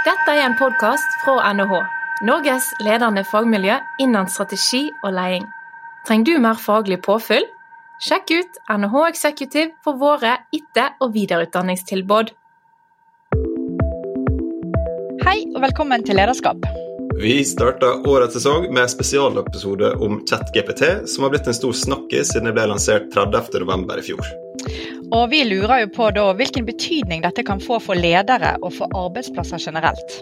Dette er en podkast fra NHH, Norges ledende fagmiljø innen strategi og leding. Trenger du mer faglig påfyll? Sjekk ut NHH Executive for våre etter- og videreutdanningstilbud. Hei og velkommen til Lederskap. Vi starta årets sesong med en spesialepisode om ChatGPT, som har blitt en stor snakkis siden det ble lansert 30.11. i fjor. Og vi lurer jo på da hvilken betydning dette kan få for ledere og for arbeidsplasser generelt.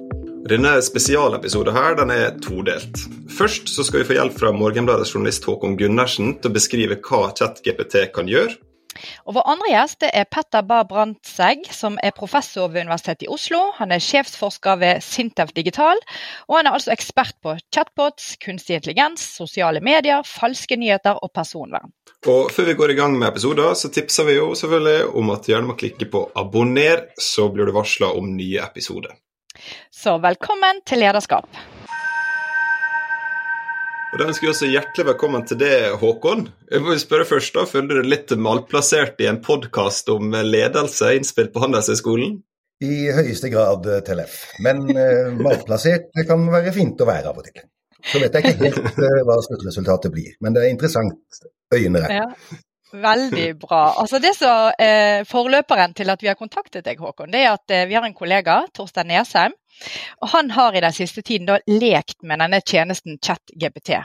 Denne spesialepisoden her, den er todelt. Først så skal vi få hjelp fra Morgenbladets journalist Håkon Gundersen til å beskrive hva ChatGPT kan gjøre. Og Vår andre gjest er Petter Bahr Brandtzæg, som er professor ved Universitetet i Oslo. Han er sjefsforsker ved Sintef Digital, og han er altså ekspert på chatbots, kunstig intelligens, sosiale medier, falske nyheter og personvern. Og Før vi går i gang med episoder, så tipser vi jo selvfølgelig om at du gjerne må klikke på abonner, så blir du varsla om nye episoder. Så velkommen til Lederskap. Og Da ønsker vi også hjertelig velkommen til det, Håkon. Jeg må spørre først da, Føler du deg litt malplassert i en podkast om ledelse innspilt på Handelshøyskolen? I høyeste grad, Tellef. Men eh, malplassert det kan være fint å være av og til. Så vet jeg ikke helt eh, hva sluttresultatet blir, men det er interessant. Øyene rett. Ja. Veldig bra. Altså det som eh, Forløperen til at vi har kontaktet deg, Håkon, det er at eh, vi har en kollega, Torstein Nesheim. og Han har i den siste tiden da lekt med denne tjenesten ChatGPT.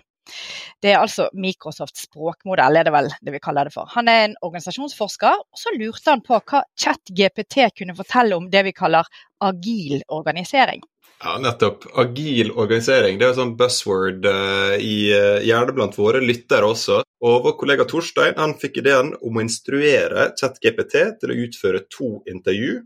Det er altså Microsofts språkmodell, er det vel det vi kaller det for. Han er en organisasjonsforsker, og så lurte han på hva ChatGPT kunne fortelle om det vi kaller agil organisering. Ja, nettopp. Agil organisering det er jo sånn buzzword uh, i uh, hjernen blant våre lyttere også. Og Vår kollega Torstein han fikk ideen om å instruere ChatGPT til å utføre to intervju.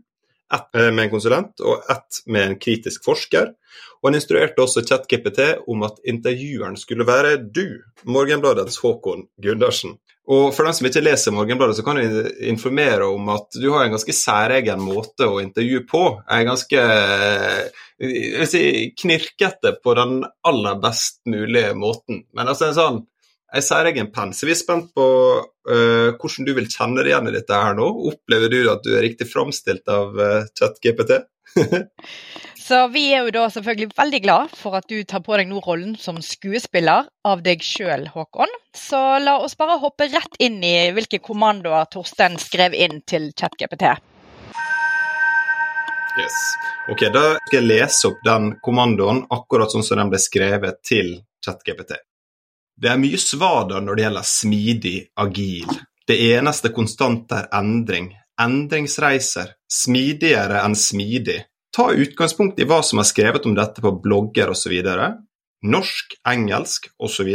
Ett med en konsulent og ett med en kritisk forsker. Og Han instruerte også ChatGPT om at intervjueren skulle være du, Morgenbladets Håkon Gundersen. Og For dem som ikke leser Morgenbladet, så kan jeg informere om at du har en ganske særegen måte å intervjue på. Jeg er ganske si, knirkete på den aller best mulige måten. Men altså en sånn en særegen penn. Så vi er spent på uh, hvordan du vil kjenne deg igjen i dette her nå. Opplever du at du er riktig framstilt av uh, ChatGPT? Så vi er jo da selvfølgelig veldig glad for at du tar på deg nå rollen som skuespiller av deg sjøl, Håkon. Så la oss bare hoppe rett inn i hvilke kommandoer Torstein skrev inn til ChatGPT. Yes. Ok, Da skal jeg lese opp den kommandoen akkurat sånn som den ble skrevet til ChatGPT. Det er mye svader når det gjelder smidig, agil. Det eneste konstante er endring. Endringsreiser. Smidigere enn smidig. Ta utgangspunkt i hva som er skrevet om dette på blogger osv. Norsk, engelsk osv.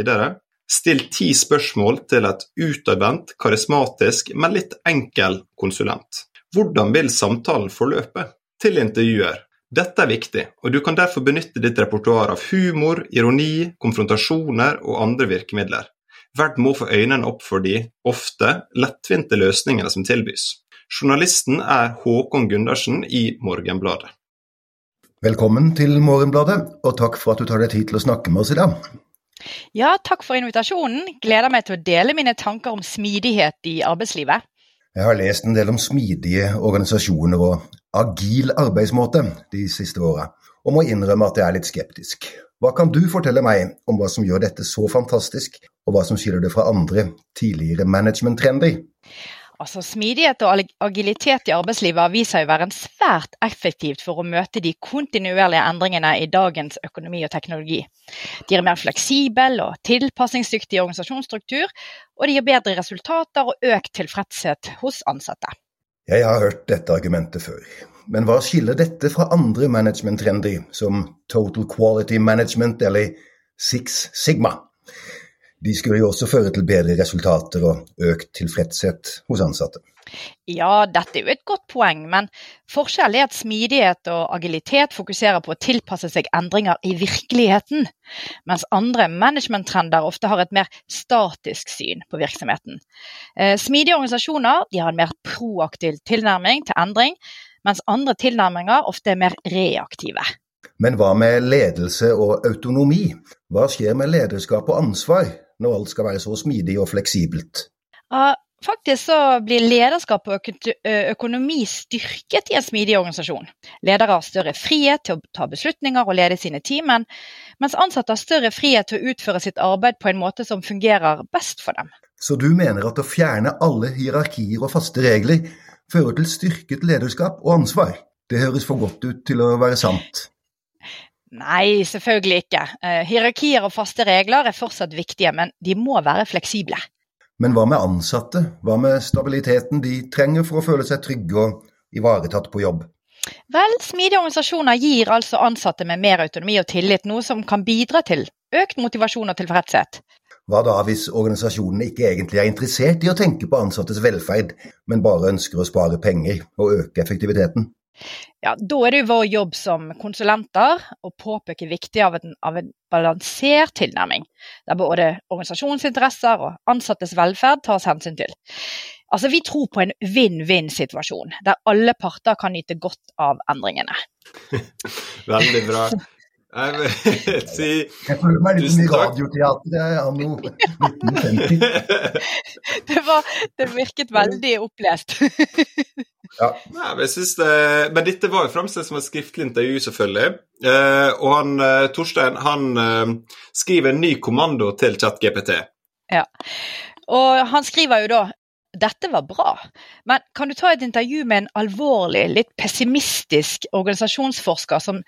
Still ti spørsmål til et utadvendt, karismatisk, men litt enkel konsulent. Hvordan vil samtalen forløpe? Til intervjuer. Dette er viktig, og du kan derfor benytte ditt repertoar av humor, ironi, konfrontasjoner og andre virkemidler. Verd må få øynene opp for de, ofte, lettvinte løsningene som tilbys. Journalisten er Håkon Gundersen i Morgenbladet. Velkommen til Morgenbladet, og takk for at du tar deg tid til å snakke med oss i dag. Ja, takk for invitasjonen. Gleder meg til å dele mine tanker om smidighet i arbeidslivet. Jeg har lest en del om smidige organisasjoner og agil arbeidsmåte de siste åra, og må innrømme at jeg er litt skeptisk. Hva kan du fortelle meg om hva som gjør dette så fantastisk, og hva som skiller det fra andre tidligere managementtrender? Altså, Smidighet og agilitet i arbeidslivet har vist seg å være svært effektivt for å møte de kontinuerlige endringene i dagens økonomi og teknologi. De gir mer fleksibel og tilpasningsdyktig organisasjonsstruktur, og de gir bedre resultater og økt tilfredshet hos ansatte. Jeg har hørt dette argumentet før, men hva skiller dette fra andre management-trender, som Total Quality Management eller Six Sigma? De skulle jo også føre til bedre resultater og økt tilfredshet hos ansatte. Ja, dette er jo et godt poeng, men forskjellen er at smidighet og agilitet fokuserer på å tilpasse seg endringer i virkeligheten, mens andre managementtrender ofte har et mer statisk syn på virksomheten. Eh, smidige organisasjoner har en mer proaktiv tilnærming til endring, mens andre tilnærminger ofte er mer reaktive. Men hva med ledelse og autonomi? Hva skjer med lederskap og ansvar når alt skal være så smidig og fleksibelt? Ja, Faktisk så blir lederskap og økonomi styrket i en smidig organisasjon. Ledere har større frihet til å ta beslutninger og lede sine team, mens ansatte har større frihet til å utføre sitt arbeid på en måte som fungerer best for dem. Så du mener at å fjerne alle hierarkier og faste regler fører til styrket lederskap og ansvar? Det høres for godt ut til å være sant. Nei, selvfølgelig ikke. Eh, hierarkier og faste regler er fortsatt viktige, men de må være fleksible. Men hva med ansatte? Hva med stabiliteten de trenger for å føle seg trygge og ivaretatt på jobb? Vel, smidige organisasjoner gir altså ansatte med mer autonomi og tillit, noe som kan bidra til økt motivasjon og tilfredshet. Hva da hvis organisasjonene ikke egentlig er interessert i å tenke på ansattes velferd, men bare ønsker å spare penger og øke effektiviteten? Ja, Da er det jo vår jobb som konsulenter å påpeke viktigheten av, av en balansert tilnærming, der både organisasjonsinteresser og ansattes velferd tas hensyn til. Altså, Vi tror på en vinn-vinn-situasjon, der alle parter kan nyte godt av endringene. Veldig bra. Jeg vil si Jeg føler meg litt som i radioteatret anno 1950. Det, var, det virket veldig opplest. Ja. Nei, men, det, men, dette var jo framstilt som et skriftlig intervju, selvfølgelig. Eh, og han, eh, Torstein han eh, skriver en ny kommando til ChatGPT. Ja, og han skriver jo da dette var bra, men kan du ta et intervju med en alvorlig, litt pessimistisk organisasjonsforsker som,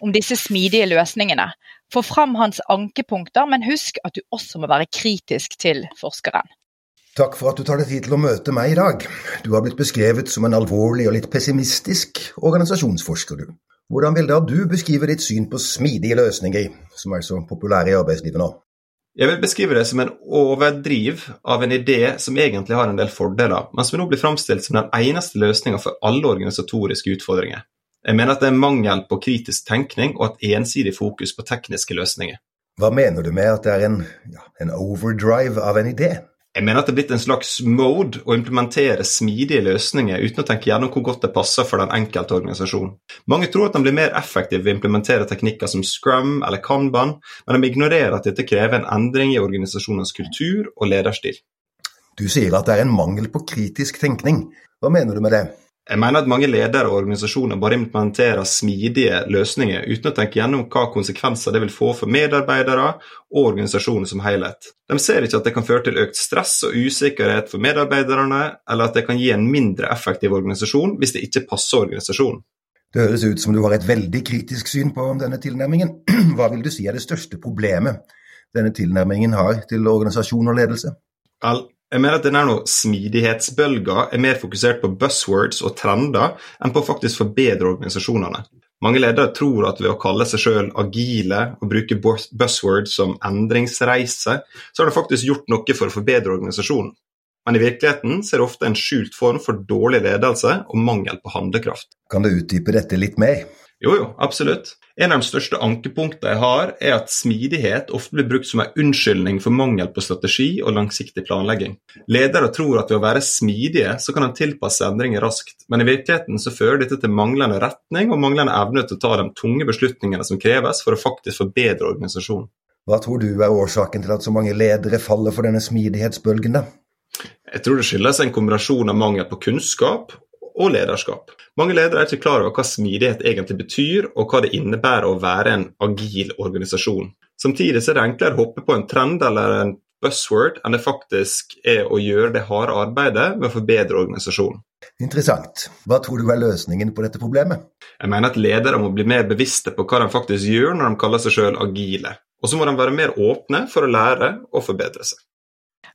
om disse smidige løsningene? Få fram hans ankepunkter, men husk at du også må være kritisk til forskeren. Takk for at du tar deg tid til å møte meg i dag. Du har blitt beskrevet som en alvorlig og litt pessimistisk organisasjonsforsker, du. Hvordan vil da du beskrive ditt syn på smidige løsninger, som er så populære i arbeidslivet nå? Jeg vil beskrive det som en overdriv av en idé som egentlig har en del fordeler, men som nå blir framstilt som den eneste løsninga for alle organisatoriske utfordringer. Jeg mener at det er mangel på kritisk tenkning og et ensidig fokus på tekniske løsninger. Hva mener du med at det er en, ja, en overdrive av en idé? Jeg mener at det er blitt en slags mode å implementere smidige løsninger uten å tenke gjennom hvor godt det passer for den enkelte organisasjon. Mange tror at de blir mer effektive ved å implementere teknikker som scrum eller kanban, men de ignorerer at dette krever en endring i organisasjonens kultur og lederstil. Du sier at det er en mangel på kritisk tenkning. Hva mener du med det? Jeg mener at mange ledere og organisasjoner bare implementerer smidige løsninger uten å tenke gjennom hva konsekvenser det vil få for medarbeidere og organisasjonen som helhet. De ser ikke at det kan føre til økt stress og usikkerhet for medarbeiderne, eller at det kan gi en mindre effektiv organisasjon hvis det ikke passer organisasjonen. Det høres ut som du har et veldig kritisk syn på denne tilnærmingen. Hva vil du si er det største problemet denne tilnærmingen har til organisasjon og ledelse? Vel, jeg mener at denne smidighetsbølga er mer fokusert på buzzwords og trender enn på å faktisk forbedre organisasjonene. Mange ledere tror at ved å kalle seg sjøl agile og bruke buzzwords som endringsreise, så har de faktisk gjort noe for å forbedre organisasjonen. Men i virkeligheten ser det ofte en skjult form for dårlig ledelse og mangel på handlekraft. Kan du utdype dette litt mer? Jo, jo, absolutt. En av de største ankepunktene jeg har, er at smidighet ofte blir brukt som en unnskyldning for mangel på strategi og langsiktig planlegging. Ledere tror at ved å være smidige, så kan de tilpasse endringer raskt, men i virkeligheten så fører dette til manglende retning og manglende evne til å ta de tunge beslutningene som kreves for å faktisk forbedre organisasjonen. Hva tror du er årsaken til at så mange ledere faller for denne smidighetsbølgen, da? Jeg tror det skyldes en kombinasjon av mangel på kunnskap og lederskap. Mange ledere er ikke klar over hva smidighet egentlig betyr, og hva det innebærer å være en agil organisasjon. Samtidig er det enklere å hoppe på en trend eller en buzzword enn det faktisk er å gjøre det harde arbeidet med å forbedre organisasjonen. Interessant. Hva tror du er løsningen på dette problemet? Jeg mener at ledere må bli mer bevisste på hva de faktisk gjør når de kaller seg selv agile. Og så må de være mer åpne for å lære og forbedre seg.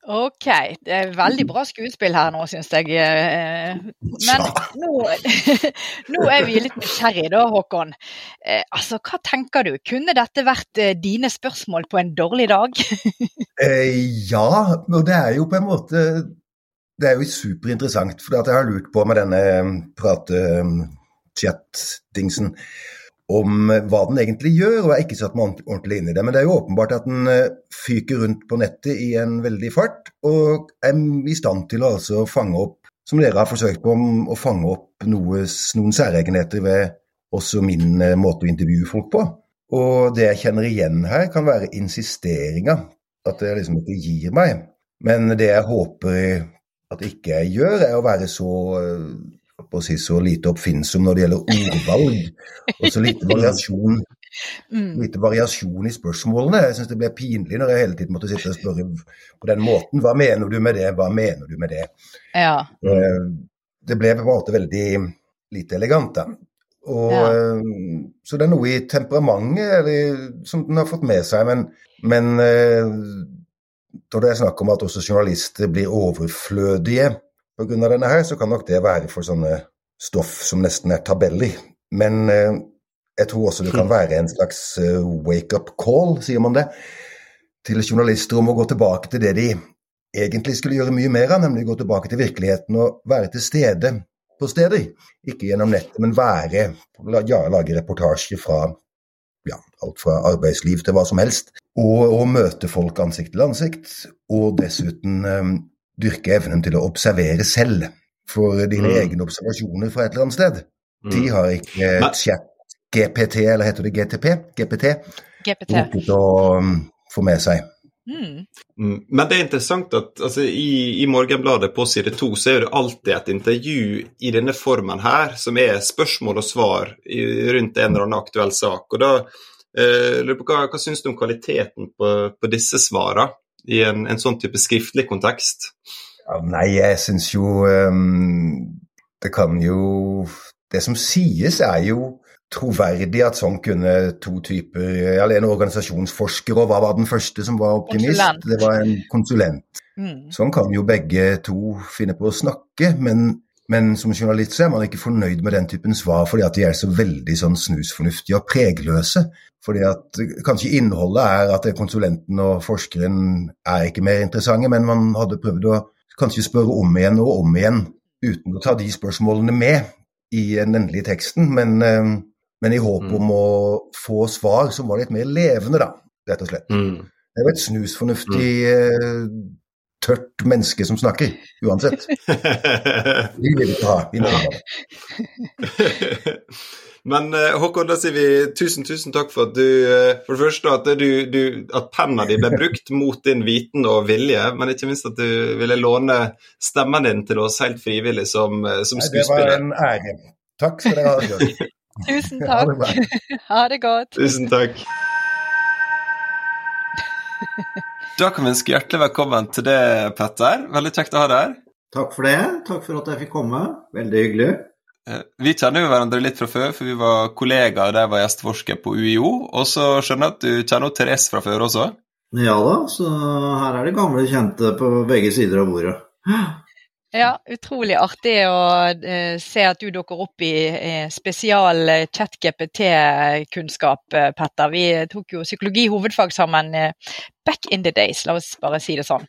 Ok, det er veldig bra skuespill her nå, syns jeg. Eh, men nå, nå, er vi litt nysgjerrige da, Håkon. Eh, altså, hva tenker du? Kunne dette vært eh, dine spørsmål på en dårlig dag? ja, og det er jo på en måte Det er jo superinteressant, for jeg har lurt på med denne prate-chat-dingsen om eh, hva den egentlig gjør, og jeg har ikke satt meg ordentlig inn i det. Men det er jo åpenbart at den eh, fyker rundt på nettet i en veldig fart, og er i stand til å altså fange opp, som dere har forsøkt på, å fange opp noe, noen særegenheter ved også min eh, måte å intervjue folk på. Og det jeg kjenner igjen her, kan være insisteringa. At jeg liksom ikke gir meg. Men det jeg håper at ikke jeg gjør, er å være så, å si, så lite oppfinnsom når det gjelder ordvalg, og så lite variasjon, mm. lite variasjon i spørsmålene. Jeg syns det ble pinlig når jeg hele tiden måtte sitte og spørre på den måten. Hva mener du med det, hva mener du med det? Ja. Det ble på en måte veldig lite elegant, da. Og, ja. Så det er noe i temperamentet eller, som den har fått med seg, men, men når det er snakk om at også journalister blir overflødige pga. denne her, så kan nok det være for sånne stoff som nesten er tabeller. Men eh, jeg tror også det kan være en slags eh, wake-up call, sier man det, til journalister om å gå tilbake til det de egentlig skulle gjøre mye mer av, nemlig gå tilbake til virkeligheten og være til stede på steder. Ikke gjennom nettet, men være, ja, lage reportasjer fra ja, alt fra arbeidsliv til hva som helst. Og, og møte folk ansikt til ansikt, og dessuten um, dyrke evnen til å observere selv. For dine mm. egne observasjoner fra et eller annet sted, mm. de har ikke chat GPT, eller heter det GTP? GPT? GPT. å um, få med seg. Mm. mm. Men det er interessant at altså, i, i, Morgenbladet på side to så er det alltid et intervju i denne formen her, som er spørsmål og svar i, rundt en eller annen aktuell sak. Og da eh, lurer på Hva, hva syns du om kvaliteten på, på disse svarene i en, en, sånn type skriftlig kontekst? Ja, nei, jeg syns jo um, Det kan jo Det som sies, er jo troverdig at sånn kunne to typer eller En organisasjonsforsker, og hva var den første som var optimist? Konsulent. Det var en konsulent. Mm. Sånn kan jo begge to finne på å snakke, men, men, som journalist så er man ikke fornøyd med den typen svar fordi at de er så veldig sånn snusfornuftige og pregløse. Fordi at Kanskje innholdet er at konsulenten og forskeren er ikke mer interessante, men man hadde prøvd å kanskje spørre om igjen og om igjen uten å ta de spørsmålene med i den endelige teksten. Men eh, men i håp om mm. å få svar som var litt mer levende, da, rett og slett. Mm. Det er jo et snusfornuftig, mm. Tørt menneske som snakker, uansett. Vi vil ikke ha innholdet. Men uh, Håkon, da sier vi tusen tusen takk for at du uh, For det første at, du, du, at penna di ble brukt mot din viten og vilje, men ikke minst at du ville låne stemmen din til oss helt frivillig som, uh, som skuespiller. Det var en ære. Takk skal dere ha. Tusen takk. Ha det, ha det godt. Tusen takk. Da kan vi ønske hjertelig velkommen til det, Petter. Veldig kjekt å ha deg her. Takk for det. Takk for at jeg fikk komme. Veldig hyggelig. Eh, vi kjenner jo hverandre litt fra før, for vi var kollegaer da jeg var gjesteforsker på UiO. Og så skjønner jeg at du kjenner Therese fra før også? Ja da, så her er det gamle kjente på begge sider av bordet. Ja, utrolig artig å uh, se at du dukker opp i uh, spesial uh, chat-GPT-kunnskap, uh, Petter. Vi tok jo psykologi hovedfag sammen back in the days, la oss bare si det sånn.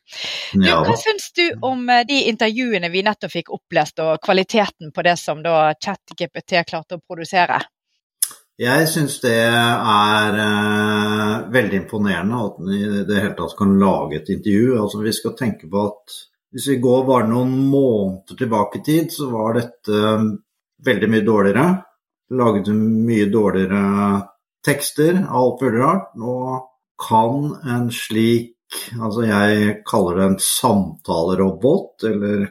Ja. Du, hva syns du om de intervjuene vi nettopp fikk opplest, og kvaliteten på det som da chat-GPT klarte å produsere? Jeg syns det er veldig imponerende at den i det hele tatt kan lage et intervju. Altså, vi skal tenke på at hvis vi går bare noen måneder tilbake i tid, så var dette um, veldig mye dårligere. Laget mye dårligere tekster av alt mulig rart. Nå kan en slik Altså jeg kaller det en samtalerobot, eller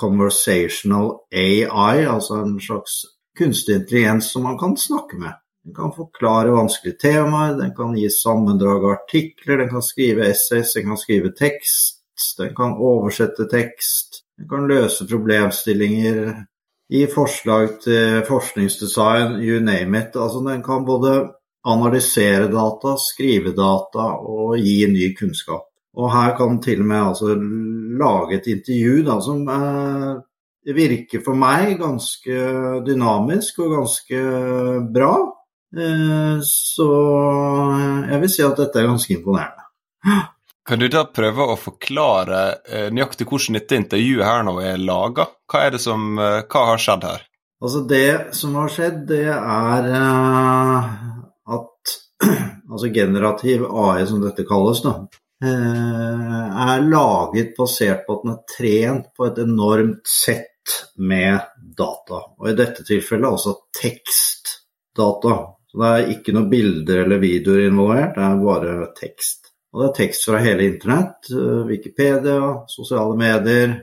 conversational AI, altså en slags kunstig intelligens som man kan snakke med. Den kan forklare vanskelige temaer, den kan gi sammendrag av artikler, den kan skrive essays, den kan skrive tekst den kan oversette tekst, den kan løse problemstillinger, gi forslag til forskningsdesign, you name it. Altså den kan både analysere data, skrive data og gi ny kunnskap. Og her kan den til og med altså lage et intervju da, som eh, virker for meg ganske dynamisk og ganske bra. Eh, så jeg vil si at dette er ganske imponerende. Kan du da prøve å forklare eh, nøyaktig hvordan dette intervjuet her nå er laga? Hva, eh, hva har skjedd her? Altså Det som har skjedd, det er uh, at altså generativ AI, som dette kalles, da, uh, er laget basert på at den er trent på et enormt sett med data. Og i dette tilfellet også tekstdata. Så det er ikke noen bilder eller videoer involvert, det er bare tekst. Og det er tekst fra hele internett. Eh, Wikipedia, sosiale medier,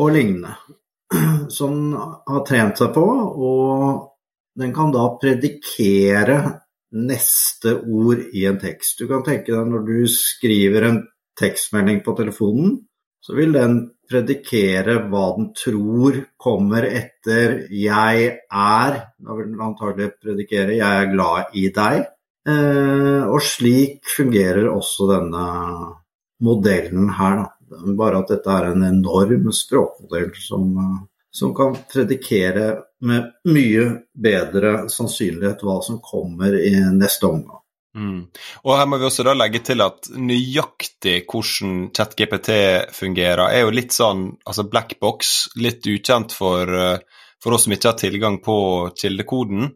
og lignende. Som har trent seg på, og den kan da predikere neste ord i en tekst. Du kan tenke deg når du skriver en tekstmelding på telefonen, så vil den predikere hva den tror kommer etter 'jeg er'. Da vil den antagelig predikere 'jeg er glad i deg'. Eh, og slik fungerer også denne modellen her, da. Bare at dette er en enorm språkmodell som, eh, som kan predikere med mye bedre sannsynlighet hva som kommer i neste omgang. Mm. Og her må vi også da legge til at nøyaktig hvordan ChatGPT fungerer, er jo litt sånn altså black box, litt ukjent for, eh, for oss som ikke har tilgang på kildekoden.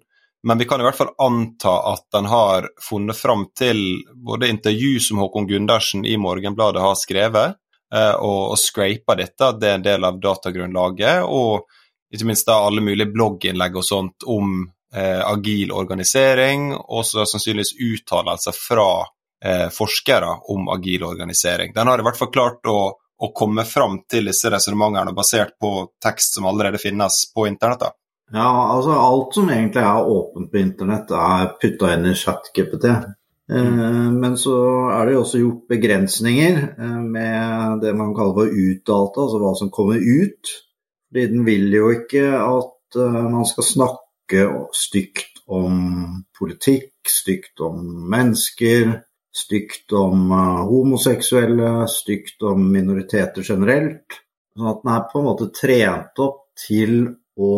Men vi kan i hvert fall anta at den har funnet fram til både intervju som Håkon Gundersen i Morgenbladet har skrevet, eh, og, og scrapa dette, at det er en del av datagrunnlaget, og ikke minst da alle mulige blogginnlegg og sånt om eh, agil organisering, og så sannsynligvis uttalelser fra eh, forskere om agil organisering. Den har i hvert fall klart å, å komme fram til disse resonnementene basert på tekst som allerede finnes på internett. Ja, altså alt som egentlig er åpent på internett, er putta inn i ChatGPT. Eh, men så er det jo også gjort begrensninger eh, med det man kaller for utdata, altså hva som kommer ut. Fordi den vil jo ikke at eh, man skal snakke stygt om politikk, stygt om mennesker, stygt om homoseksuelle, stygt om minoriteter generelt. Sånn at den er på en måte trent opp til å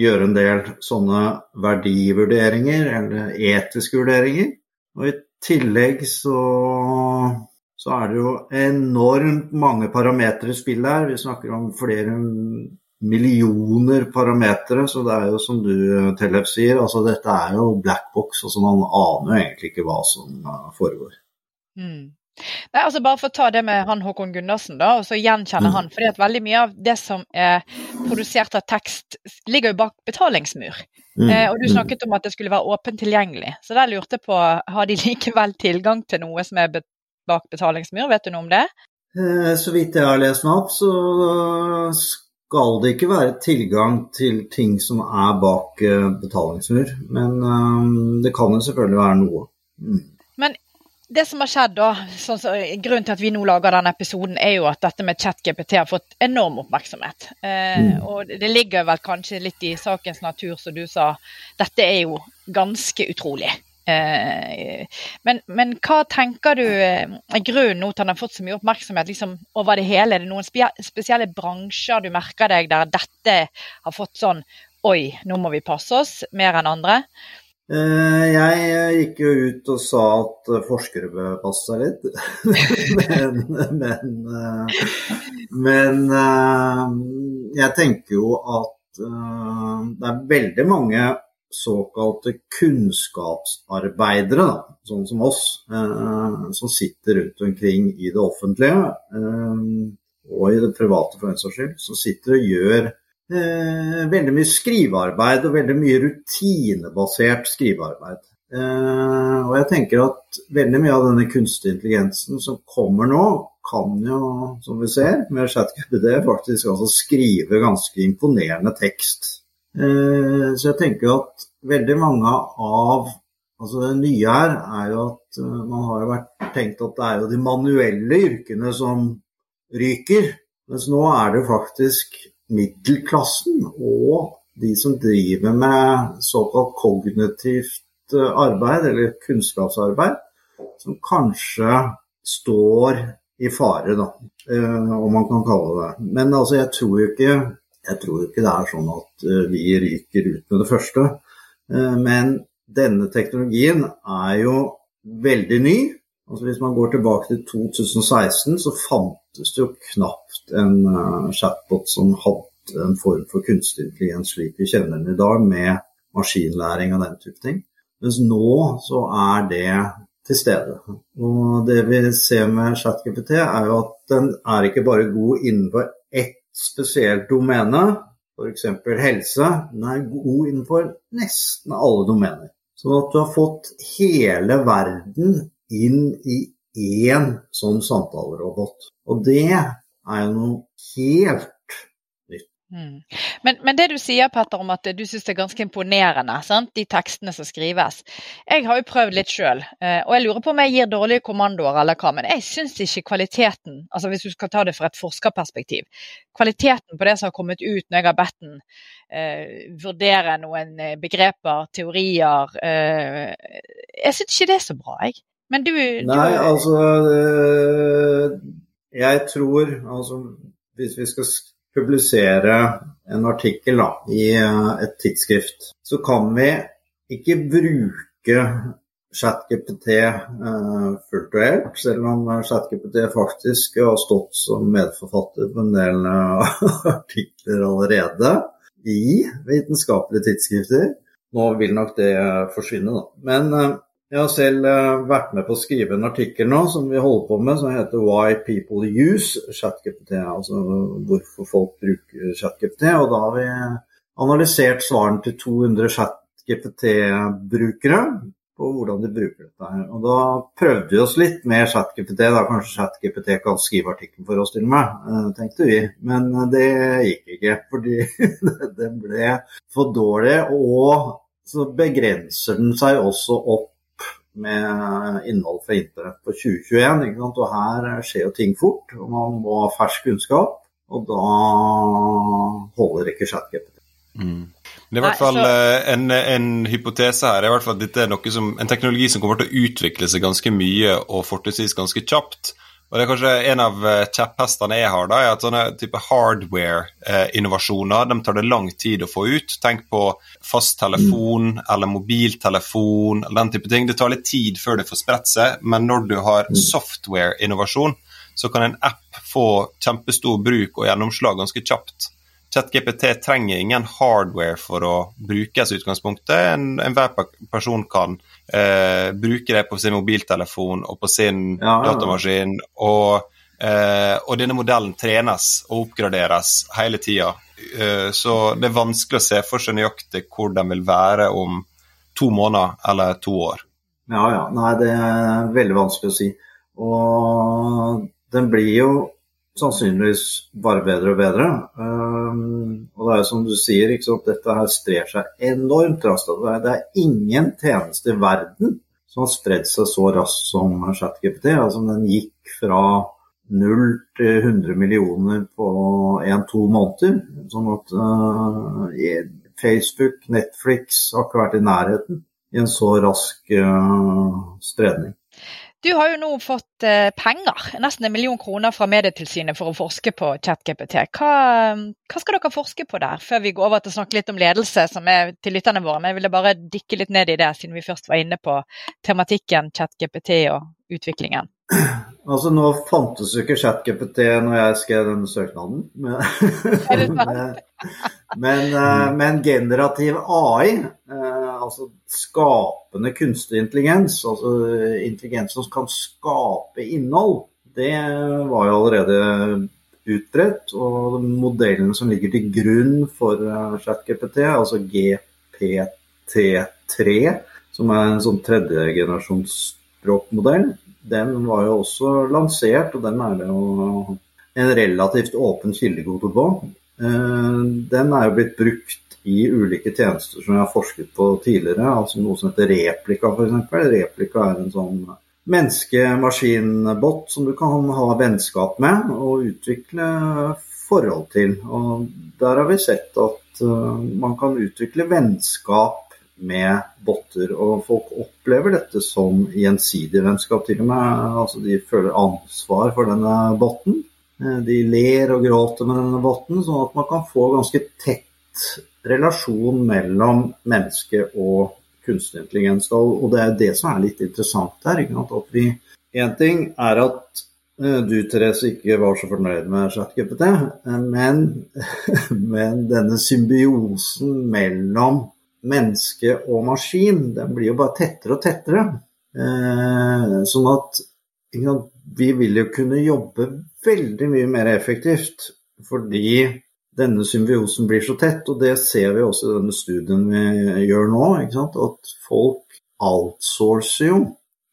gjøre en del sånne verdivurderinger eller etiske vurderinger. Og i tillegg så, så er det jo enormt mange parametere i spill her. Vi snakker om flere millioner parametere, så det er jo som du Tellef sier, altså dette er jo black box. altså Man aner jo egentlig ikke hva som foregår. Mm. Nei, altså Bare for å ta det med han Håkon Gundersen, da, og så gjenkjenne mm. han. fordi at Veldig mye av det som er produsert av tekst, ligger jo bak betalingsmur. Mm. Eh, og Du mm. snakket om at det skulle være åpent tilgjengelig. Så der lurte jeg på, har de likevel tilgang til noe som er bak betalingsmur? Vet du noe om det? Eh, så vidt jeg har lest meg opp, så skal det ikke være tilgang til ting som er bak eh, betalingsmur. Men um, det kan jo selvfølgelig være noe. Mm. Det som har skjedd da, sånn så, Grunnen til at vi nå lager denne episoden, er jo at dette med ChatGPT har fått enorm oppmerksomhet. Eh, mm. Og det ligger vel kanskje litt i sakens natur, som du sa. Dette er jo ganske utrolig. Eh, men, men, hva tenker du er grunnen nå til at den har fått så mye oppmerksomhet liksom, over det hele? Er det noen spesielle bransjer du merker deg der dette har fått sånn Oi, nå må vi passe oss, mer enn andre? Eh, jeg gikk jo ut og sa at forskere bør passe seg litt. men, men, eh, men, eh, jeg tenker jo at det er veldig mange såkalte kunnskapsarbeidere, sånn som oss, som sitter rundt omkring i det offentlige og i det private for den saks skyld, som sitter og gjør eh, veldig mye skrivearbeid og veldig mye rutinebasert skrivearbeid. Eh, og jeg tenker at veldig mye av denne kunstig intelligensen som kommer nå, kan jo, som vi ser, med ChatGPD faktisk altså skrive ganske imponerende tekst. Eh, så jeg tenker at veldig mange av Altså Det nye her er jo at uh, man har jo tenkt at det er jo de manuelle yrkene som ryker. Mens nå er det faktisk middelklassen og de som driver med såkalt kognitivt eh, arbeid, eller kunnskapsarbeid, som kanskje står i fare, da, eh, om man kan kalle det. Men altså, jeg tror jo ikke, ikke det er sånn at eh, vi ryker ut med det første. Men denne teknologien er jo veldig ny. Altså Hvis man går tilbake til 2016, så fantes det jo knapt en uh, chatbot som hadde en form for kunstig intelligens slik vi kjenner den i dag, med maskinlæring og den type ting. Mens nå så er det til stede. Og det vi ser med ChatGPT, er jo at den er ikke bare god innenfor ett spesielt domene, f.eks. helse. Den er god innenfor nesten alle domener. Sånn at du har fått hele verden inn i én sånn samtalerobot. Og det er jo noe helt Mm. Men, men, det du sier Petter, om at du syns det er ganske imponerende, sant? de tekstene som skrives. Jeg har jo prøvd litt sjøl, eh, og jeg lurer på om jeg gir dårlige kommandoer eller hva. Men jeg syns ikke kvaliteten, altså hvis du skal ta det fra et forskerperspektiv, kvaliteten på det som har kommet ut når jeg har bedt den eh, vurdere noen begreper, teorier eh, Jeg syns ikke det er så bra, jeg. Men du, Nei, altså Jeg tror altså Hvis vi skal publisere en artikkel da, i eh, et tidsskrift, så kan vi ikke bruke ChatGPT uh, fullt og helt, selv om ChatGPT faktisk har stått som medforfatter på en del artikler allerede i vitenskapelige tidsskrifter. Nå vil nok det forsvinne, da. Men jeg har selv uh, vært med på å skrive en artikkel nå som vi holder på med, som heter 'Why People Use ChatGPT'. Altså hvorfor folk bruker ChatGPT. Og da har vi analysert svarene til 200 ChatGPT-brukere på hvordan de bruker dette. her. Og da prøvde vi oss litt med ChatGPT. Da kanskje ChatGPT kan skrive artikkelen for oss til og med, uh, tenkte vi. Men uh, det gikk ikke, fordi den ble for dårlig. Og så begrenser den seg også opp med innhold fra internett på 2021. Og her skjer jo ting fort, og man må ha fersk kunnskap. Og da holder ikke ChatGPT. Mm. Det er i hvert fall. Eh, en, en, hypotese her er i hvert fall at dette er noe som, en teknologi som kommer til å utvikle seg ganske mye og fortrinnsvis ganske kjapt. Og det er kanskje En av eh, kjepphestene jeg har, da, er at sånne type hardware-innovasjoner de tar det lang tid å få ut. Tenk på fasttelefon eller mobiltelefon eller den type ting. Det tar litt tid før det får spredt seg, men når du har mm. software-innovasjon, så kan en app få kjempestor bruk og gjennomslag ganske kjapt. ChatGPT trenger ingen hardware for å brukes i utgangspunktet. Enhver en person kan eh, bruke det på sin mobiltelefon og på sin ja, ja. datamaskin. Og, eh, og, denne modellen trenes og oppgraderes hele tida. Eh, så det er vanskelig å se for seg nøyaktig hvor den vil være om to måneder eller to år. Ja, ja. Nei, det er veldig vanskelig å si. Og den blir jo sannsynligvis bare bedre og bedre. Um, og det er som du sier, dette her sprer seg enormt raskt. Det er ingen tjeneste i verden som har spredd seg så raskt som ChatGPT. Altså, den gikk fra 0 til 100 millioner på 1-2 måneder. Sånn at uh, Facebook, Netflix har ikke vært i nærheten i en så rask uh, spredning. Du har jo nå fått eh, penger, nesten en million kroner fra Medietilsynet for å forske på ChatGPT. Hva, hva, skal dere forske på der, før vi går over til å snakke litt om ledelse, som er til lytterne våre? Men jeg ville bare dykke litt ned i det, siden vi først var inne på tematikken ChatGPT og utviklingen. Altså, nå fantes jo ikke ChatGPT når jeg skrev denne søknaden. Men, men, eh, men generativ AI, eh, altså skapende kunstig intelligens, altså intelligens som kan skape innhold, det var jo allerede utbredt. Og modellen som ligger til grunn for eh, ChatGPT, altså GPT3, som er en sånn tredjegenerasjonsspråkmodell, den var jo også lansert, og den er det jo en relativt åpen kildekode på. Eh, den er jo blitt brukt i ulike tjenester som jeg har forsket på tidligere, altså noe som heter Replika f.eks. Replika er en sånn menneske-maskin-bot som du kan ha vennskap med og utvikle forhold til. Og der har vi sett at eh, man kan utvikle vennskap med botter. Og folk opplever dette som gjensidig vennskap, til og med. Altså, de føler ansvar for denne botten. Eh, de ler og gråter med denne botten, sånn at man kan få ganske tett relasjon mellom menneske og kunstig intelligens. Og det er det som er litt interessant her. At vi, en ting er at eh, du, Therese, ikke var så fornøyd med ChatGPT, eh, men, men denne symbiosen mellom menneske og maskin, den blir jo bare tettere og tettere. Eh, sånn at vi vil jo kunne jobbe veldig mye mer effektivt fordi denne symbiosen blir så tett, og det ser vi også i denne studien vi gjør nå. At folk outsourcer jo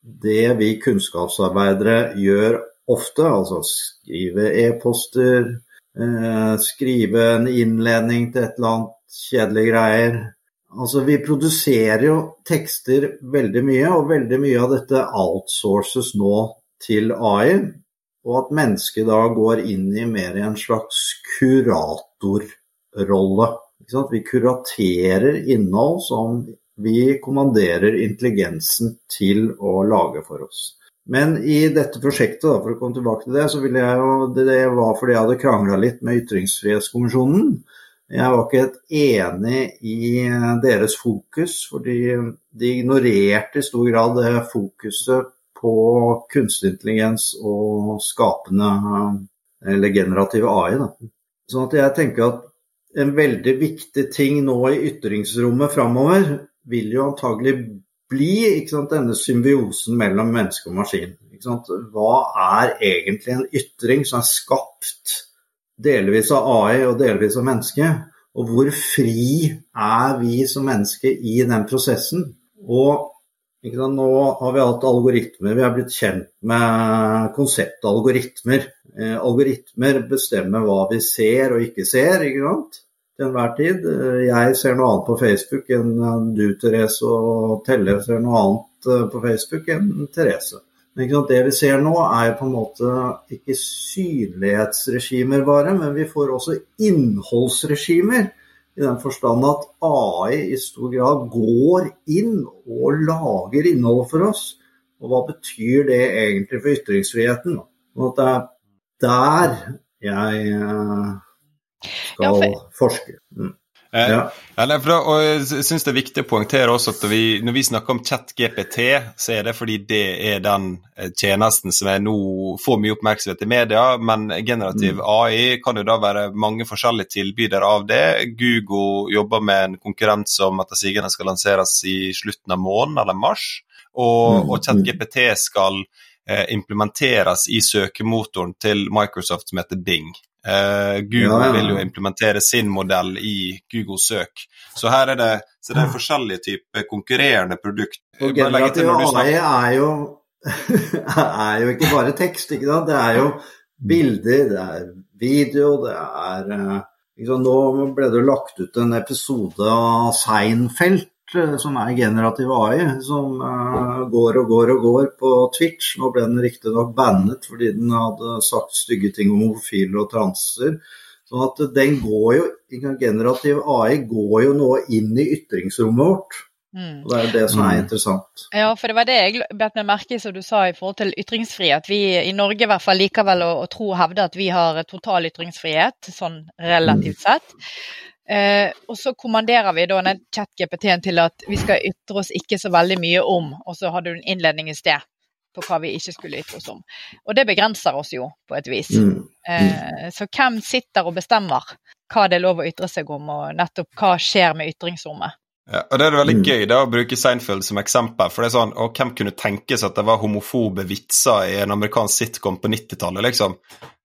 det vi kunnskapsarbeidere gjør ofte, altså skrive e-poster, Eh, skrive en innledning til et eller annet kjedelige greier. Altså, vi produserer jo tekster veldig mye, og veldig mye av dette outsources nå til AI. Og at mennesket da går inn i mer i en slags kuratorrolle. Vi kuraterer innhold som vi kommanderer intelligensen til å lage for oss. Men i dette prosjektet, for å komme tilbake til det, så ville jeg jo, det var fordi jeg hadde krangla litt med Ytringsfrihetskommisjonen. Jeg var ikke helt enig i deres fokus, fordi de ignorerte i stor grad det fokuset på kunstig intelligens og skapende eller generative AI. Da. Sånn at jeg tenker at en veldig viktig ting nå i ytringsrommet framover vil jo antagelig bli sant, denne symbiosen mellom menneske og maskin. Hva er egentlig en ytring som er skapt delvis av AI og delvis av menneske? Og hvor fri er vi som menneske i den prosessen? Og nå har vi hatt algoritmer, vi har blitt kjent med konseptet algoritmer. Eh, algoritmer bestemmer hva vi ser og ikke ser. ikke sant? til enhver tid. Jeg ser noe annet på Facebook enn du, Therese, og Telle ser noe annet eh, på Facebook enn Therese. Det vi ser nå, er på en måte ikke synlighetsregimer bare, men vi får også innholdsregimer. I den forstand at AI i stor grad går inn og lager innhold for oss. Og hva betyr det egentlig for ytringsfriheten? Og at det er der jeg eh, skal ja, for... forske. Mm. Eh, ja. Ja, for, og jeg syns det er viktig å poengtere også at vi, når vi snakker om ChatGPT, så er det fordi det er den eh, tjenesten som er nå får mye oppmerksomhet i media, men generativ mm. AI kan jo da være mange forskjellige tilbydere av det. Google jobber med en konkurrent som etter sigende skal lanseres i slutten av måneden, eller mars, og, mm. og ChatGPT skal eh, implementeres i søkemotoren til Microsoft som heter Bing. Uh, Google ja, ja. vil jo implementere sin modell i Google søk. Så her er det, så det er forskjellige typer konkurrerende produkt. Og generativ AI er jo, er jo ikke bare tekst, ikke sant? det er jo bilder, det er video, det er liksom, Nå ble det jo lagt ut en episode av Seinfeld Eh, som er generativ AI, som uh, går og går og går på Twitch. Nå ble den riktignok bannet fordi den hadde sagt stygge ting om homofile og transer. Sånn at den går jo, Generativ AI går jo nå inn i ytringsrommet vårt. Mm. Og Det er det som er mm. interessant. Ja, for det var det jeg bet meg merke i som du sa i forhold til ytringsfrihet. Vi i Norge i hvert fall likevel å, å tro og hevde at vi har total ytringsfrihet, sånn relativt sett. Eh, og så kommanderer vi da den chat-GPT-en til at vi skal ytre oss ikke så veldig mye om, og så hadde du en innledning i sted på hva vi ikke skulle ytre oss om. Og det begrenser oss jo på et vis. Mm. Eh, så hvem sitter og bestemmer hva det er lov å ytre seg om, og nettopp hva skjer med ytringsrommet? Ja, og Det er veldig mm. gøy da å bruke Seinfeld som eksempel. for det er sånn, og Hvem kunne tenke seg at det var homofobe vitser i en amerikansk sitcom på 90-tallet? liksom?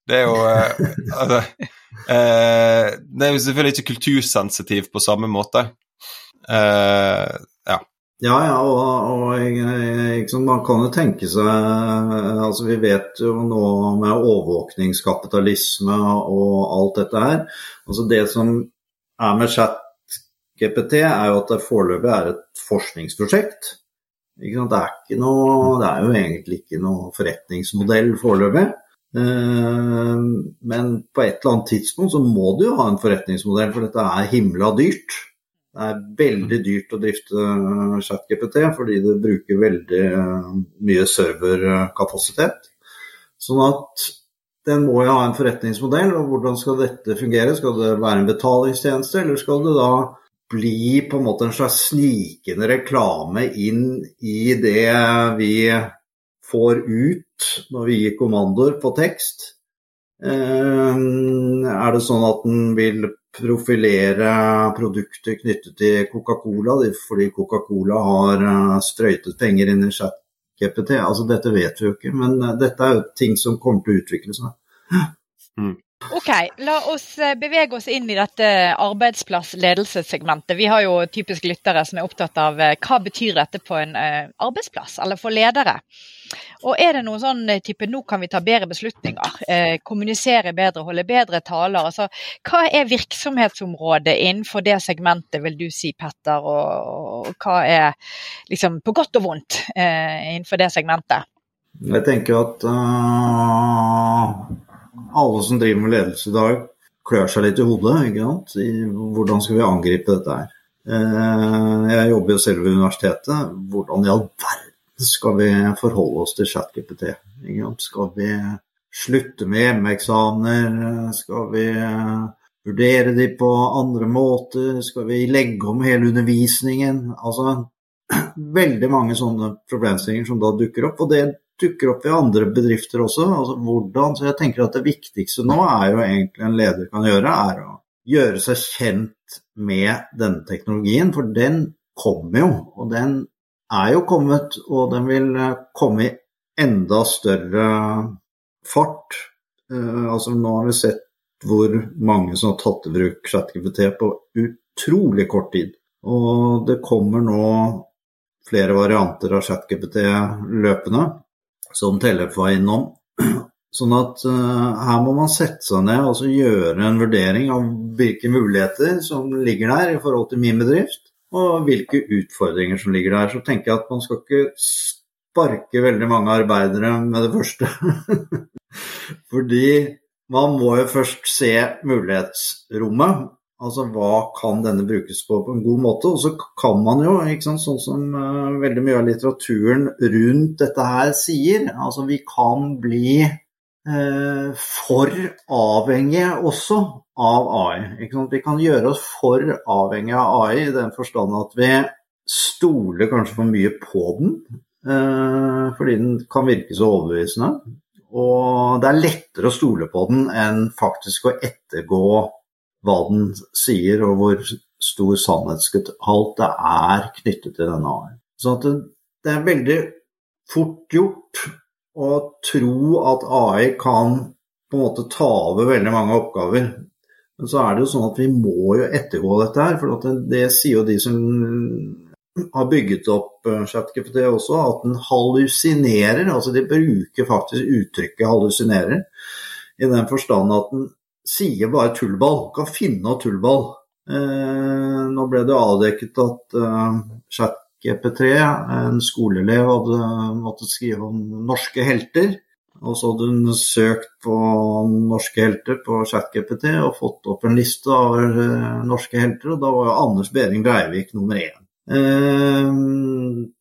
Det er jo eh, altså, eh, Det er jo selvfølgelig ikke kultursensitiv på samme måte. Eh, ja. Ja, ja, og, og liksom, man kan jo tenke seg altså Vi vet jo nå med overvåkningskapitalisme og alt dette her altså Det som er med chat-GPT, er jo at det foreløpig er et forskningsprosjekt. Det er, noe, det er jo egentlig ikke noe forretningsmodell foreløpig. Eh, men på et eller annet tidspunkt så må du jo ha en forretningsmodell, for dette er himla dyrt. Det er veldig dyrt å drifte ChatGPT fordi det bruker veldig eh, mye serverkapasitet. Sånn at den må jo ha en forretningsmodell, og hvordan skal dette fungere? Skal det være en betalingstjeneste, eller skal det da bli på en måte en slags snikende reklame inn i det vi får ut når vi gir kommandoer på tekst. Eh, er det sånn at den vil profilere produkter knyttet til Coca-Cola fordi Coca-Cola har eh, sprøytet penger inn i chat-GPT? Altså, dette vet vi jo ikke, men eh, dette er jo ting som kommer til å utvikle seg. Mm. Ok, La oss eh, bevege oss inn i dette arbeidsplass-ledelsessegmentet. Vi har jo typisk lyttere som er opptatt av eh, hva betyr dette på en uh, arbeidsplass, eller for ledere. Og Er det noen sånn type nå kan vi ta bedre beslutninger, eh, kommunisere bedre, holde bedre taler? altså Hva er virksomhetsområdet innenfor det segmentet, vil du si Petter? Og, hva er liksom på godt og vondt eh, innenfor det segmentet? Jeg tenker at uh, alle som driver med ledelse i dag, klør seg litt i hodet. ikke sant? I, hvordan skal vi angripe dette her? Eh, jeg jobber jo selv ved universitetet. Hvordan i all verden skal vi forholde oss til ChatGPT? Skal vi slutte med hjemmeeksamener? Skal vi uh, vurdere de på andre måter? Skal vi legge om hele undervisningen? Altså veldig mange sånne problemstillinger som da dukker opp. Og det dukker opp i andre bedrifter også. Altså hvordan, så jeg tenker at Det viktigste nå er jo egentlig en leder kan gjøre, er å gjøre seg kjent med denne teknologien. For den kommer jo, og den er jo kommet, og den vil eh, komme i enda større fart. Uh, altså Nå har vi sett hvor mange som har tatt i bruk ChatGPT på utrolig kort tid. Og det kommer nå flere varianter av ChatGPT løpende som Tellef var innom. Sånn at uh, her må man sette seg ned og gjøre en vurdering av hvilke muligheter som ligger der i forhold til min bedrift, og hvilke utfordringer som ligger der. Så tenker jeg at man skal ikke sparke veldig mange arbeidere med det første. Fordi man må jo først se mulighetsrommet. Altså hva kan denne brukes på på en god måte? Og så kan man jo, sant, sånn som uh, veldig mye av litteraturen rundt dette her sier, altså vi kan bli uh, for avhengige også av AI. Vi kan gjøre oss for avhengige av AI i den forstand at vi stoler kanskje for mye på den, uh, fordi den kan virke så overbevisende. Og det er lettere å stole på den enn faktisk å ettergå hva den sier, og hvor stor sannhetshalt det er knyttet til denne AI. Så det, det, er veldig fort gjort å tro at AI kan på en måte ta over veldig mange oppgaver. Men så er det jo sånn at vi må jo ettergå dette her, for det, det sier jo de som har bygget opp eh, ChatGPT også, at den hallusinerer. Altså de bruker faktisk uttrykket 'hallusinerer' i den forstand at den sier bare tullball. Kan finne noe tullball. Eh, nå ble det avdekket at eh, ChatGP3, en skoleelev, hadde måttet skrive om norske helter. Og så hadde hun søkt på norske helter på ChatGPT og fått opp en liste av eh, norske helter, og da var jo Anders Behring Breivik nummer én. Eh,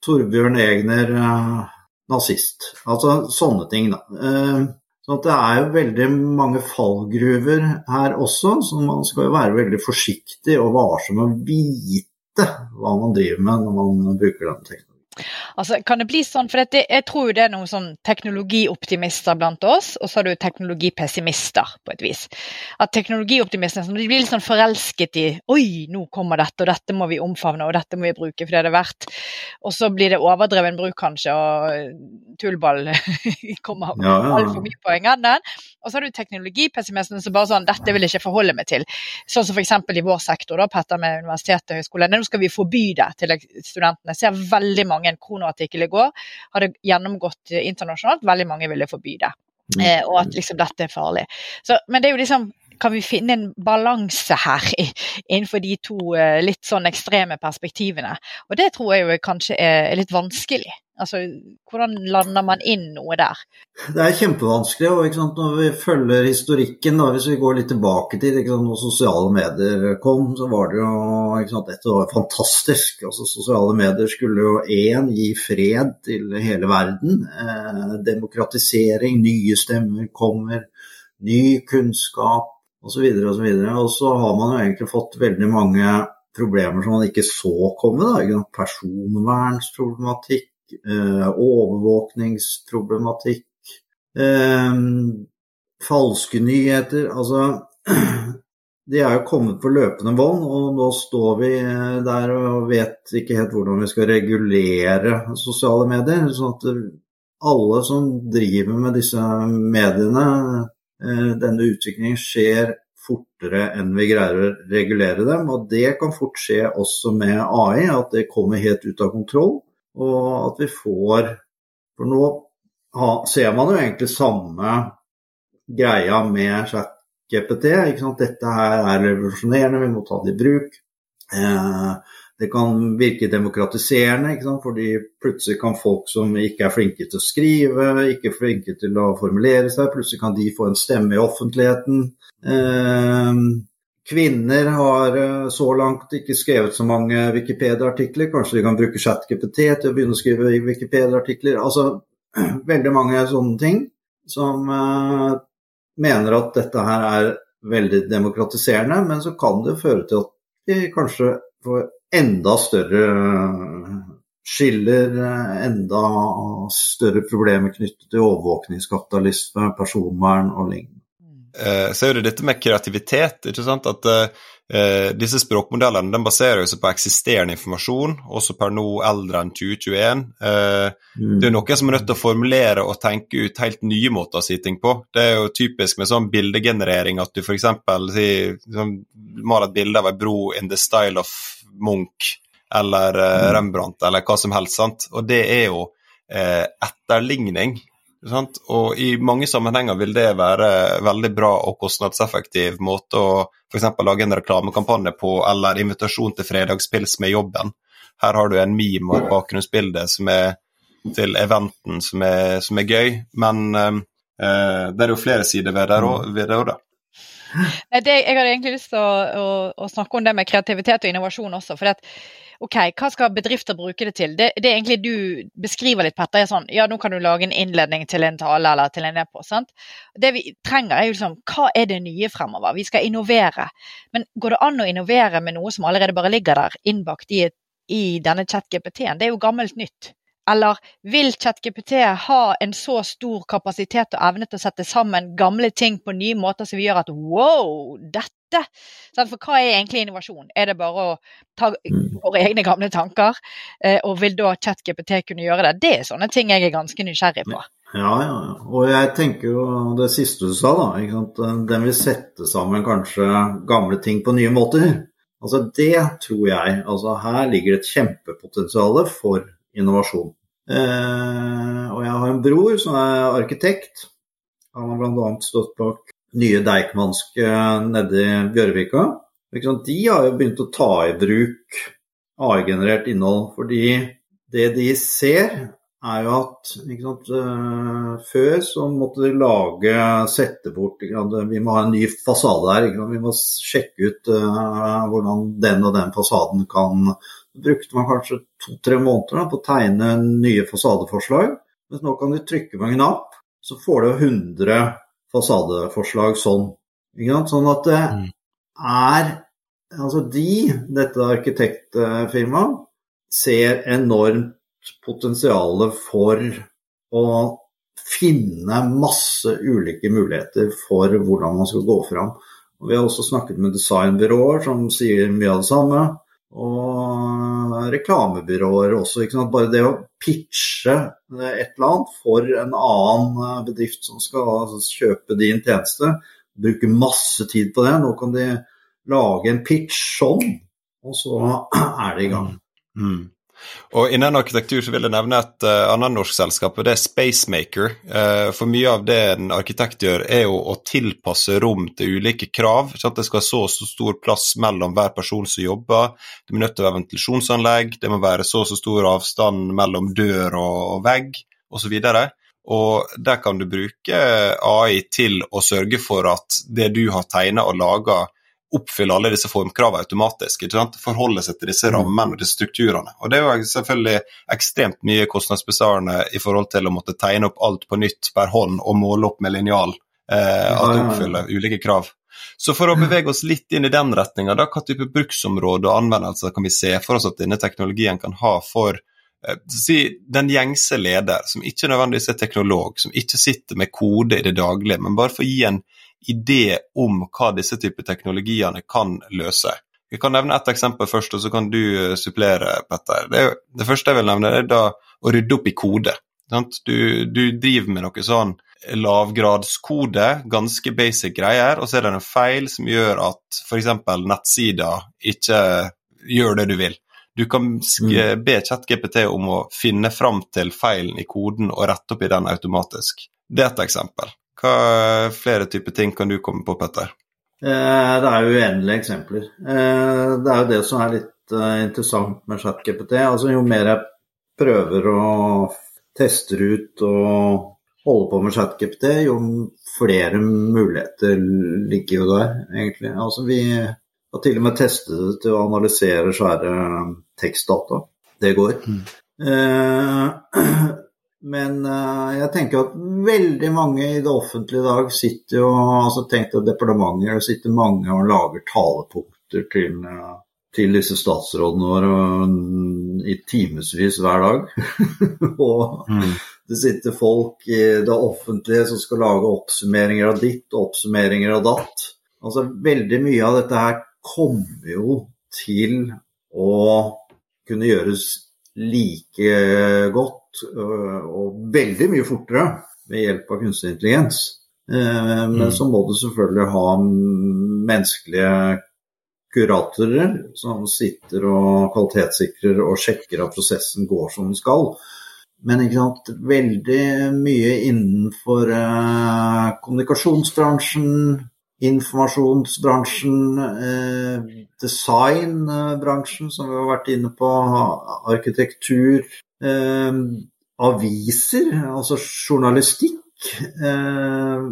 Torbjørn Egner, eh, nazist. Altså sånne ting, da. Eh, så det er jo veldig mange fallgruver her også, så man skal jo være veldig forsiktig og varsom og vite hva man driver med når man bruker den teknologien. Altså, kan det bli sånn, for dette, Jeg tror det er noen sånn teknologioptimister blant oss, og så har du teknologipessimister på et vis. At Teknologioptimistene sånn, blir litt sånn forelsket i Oi, nå kommer dette, og dette må vi omfavne, og dette må vi bruke for det det er verdt. Og så blir det overdreven bruk, kanskje, og tullball kommer ja, ja. altfor mye på en gang. Og så har du teknologipessimistene som bare sånn Dette vil jeg ikke forholde meg til. Sånn som f.eks. i vår sektor, da, Petter, med universitetet og høyskole. Nå skal vi forby det til studentene. Jeg ser veldig mange en kronoartikkel i går, hadde gjennomgått internasjonalt. Veldig mange ville forby det. Mm. Eh, og at liksom dette er farlig. Så, men det er jo liksom kan vi finne en balanse her innenfor de to eh, litt sånn ekstreme perspektivene? Og det tror jeg jo kanskje er litt vanskelig. Altså, Hvordan lander man inn noe der? Det er kjempevanskelig. og sant, Når vi følger historikken, da, hvis vi går litt tilbake til sant, når sosiale medier kom, så var det jo sant, dette var fantastisk. Altså, Sosiale medier skulle jo én gi fred til hele verden. Eh, demokratisering, nye stemmer kommer, ny kunnskap osv. Og, så og, og så har man jo egentlig fått veldig mange problemer som man ikke så komme. Da, Personvernsproblematikk eh, overvåkningsproblematikk, eh, falske nyheter Altså de er jo kommet på løpende bånd, og nå står vi der og vet ikke helt hvordan vi skal regulere sosiale medier. sånn at alle som driver med disse mediene, Eh, denne utviklingen skjer fortere enn vi greier å regulere dem. Og det kan fort skje også med AI, at det kommer helt ut av kontroll. Og at vi får For nå ser man jo egentlig samme greia med ChatGPT. Dette her er revolusjonerende, vi må ta det i bruk. Eh, det kan virke demokratiserende, fordi plutselig kan folk som ikke er flinke til å skrive, ikke flinke til å formulere seg, plutselig kan de få en stemme i offentligheten. Eh, kvinner har eh, så langt ikke skrevet så mange Wikipedia-artikler. Kanskje de kan bruke ChatGPT til å begynne å skrive Wikipedia-artikler. Altså veldig mange sånne ting som uh, mener at dette her er veldig demokratiserende, men så kan det føre til at vi kanskje får enda større skiller, enda større problemer knyttet til overvåkningskapitalisme, personvern og lignende. Eh, så er det dette med kreativitet. ikke sant? At uh, disse språkmodellene den baserer seg på eksisterende informasjon, også per nå eldre enn 2021. Uh, mm. Det er noe som er nødt til å formulere og tenke ut helt nye måter å si ting på. Det er jo typisk med sånn bildegenerering at du f.eks. Sånn, maler et bilde av ei bro in the style of Munch eller uh, Rembrandt eller hva som helst. sant? Og det er jo etterligning Sant? Og i mange sammenhenger vil det være veldig bra og kostnadseffektiv måte å f.eks. lage en reklamekampanje på, eller invitasjon til fredagspils med jobben. Her har du en meme og et bakgrunnsbilde som er til eventen som er, som er gøy, men eh, det er jo flere sider ved det òg, da. Det, jeg hadde egentlig lyst til å, å, å, snakke om det med kreativitet og innovasjon også. for det ok, hva skal bedrifter bruke det til? Det, det egentlig du beskriver litt, Petter. er sånn, ja, Nå kan du lage en innledning til en tale eller til en e sant? Det vi trenger, er jo liksom hva er det nye fremover? Vi skal innovere. Men går det an å innovere med noe som allerede bare ligger der innbakt i, i denne chat-GPT-en? Det er jo gammelt nytt. Eller vil ChatGPT ha en så stor kapasitet og evne til å sette sammen gamle ting på nye måter som vi gjør at wow, dette For hva er egentlig innovasjon? Er det bare å ta våre egne gamle tanker? Eh, og vil da ChatGPT kunne gjøre det? Det er sånne ting jeg er ganske nysgjerrig på. Ja, ja. Og jeg tenker jo det siste du sa, da. Den vil sette sammen kanskje gamle ting på nye måter. Altså Det tror jeg. Altså Her ligger et kjempepotensial for innovasjon. Eh, og jeg har en bror som er arkitekt. Han har bl.a. stått bak nye Deichmanske nede i Bjørvika. De har jo begynt å ta i bruk AI-generert innhold, fordi det de ser, er jo at sant, uh, før så måtte de lage, sette bort Vi må ha en ny fasade her. Vi må sjekke ut uh, hvordan den og den fasaden kan brukte man kanskje to-tre måneder da, på å tegne nye fasadeforslag. Mens nå kan du trykke på en knapp, så får du 100 fasadeforslag sånn. Sånn at det mm. er Altså de, dette arkitektfirmaet, ser enormt potensial for å finne masse ulike muligheter for hvordan man skal gå fram. Og vi har også snakket med designbyråer som sier mye av det samme og reklamebyråer også. Bare det å pitche et eller annet for en annen bedrift som skal altså, kjøpe din tjeneste, bruke masse tid på det. Nå kan de lage en pitch sånn, og så er de i gang. Mm. Og Innen arkitektur så vil jeg nevne et uh, annet norsk selskap, og det er Spacemaker. Uh, for mye av det en arkitekt gjør, er jo å tilpasse rom til ulike krav. sånn at Det skal være så, så stor plass mellom hver person som jobber. Det må være ventilasjonsanlegg, det må være så så stor avstand mellom dør og, og vegg osv. Og der kan du bruke AI til å sørge for at det du har tegna og laga, oppfylle alle disse formkravene automatisk. ikke sant? Forholde seg til disse mm. rammene og disse strukturene. Og Det er jo selvfølgelig ekstremt mye kostnadsbesparende i forhold til å måtte tegne opp alt på nytt per hånd og måle opp med linjal. Eh, at det oppfyller ulike krav. Så for å bevege oss litt inn i den retninga, hva type bruksområde og anvendelser kan vi se for oss at denne teknologien kan ha for eh, si, den gjengse leder, som ikke nødvendigvis er teknolog, som ikke sitter med kode i det daglige, men bare for å gi en idé om hva disse typer teknologiene kan løse. Jeg kan nevne ett eksempel først, og så kan du eh, supplere, Petter. Det, det, første jeg vil nevne, er da å rydde opp i kode. Du, du, driver med noe sånn lavgradskode, ganske basic greier, og så er det en feil som gjør at f.eks. nettsida ikke gjør det du vil. Du kan mm. be ChatGPT om å finne fram til feilen i koden og rette opp i den automatisk. Det er et eksempel. Hva flere typer ting kan du komme på, Petter? Eh, det er uendelige eksempler. Eh, det er jo det som er litt eh, interessant med ChatGPT. Altså, jo mer jeg prøver å teste ut og holde på med ChatGPT, jo flere muligheter ligger jo der, egentlig. Altså, vi har til og med testet det til å analysere svære tekstdata. Det går. Mm. Men uh, jeg tenker at veldig mange i det offentlige i dag sitter jo altså Tenk deg departementer, det sitter mange og lager talepunkter til, uh, til disse statsrådene våre uh, i timevis hver dag. og mm. det sitter folk i det offentlige som skal lage oppsummeringer av ditt og oppsummeringer av datt. Altså Veldig mye av dette her kommer jo til å kunne gjøres like godt Øh, og veldig mye fortere ved hjelp av kunstig intelligens. Eh, men mm. så må du selvfølgelig ha menneskelige kuratorer som sitter og kvalitetssikrer og sjekker at prosessen går som den skal. Men veldig mye innenfor eh, kommunikasjonsbransjen, informasjonsbransjen, eh, designbransjen, som vi har vært inne på, arkitektur, eh, aviser, altså journalistikk. Eh,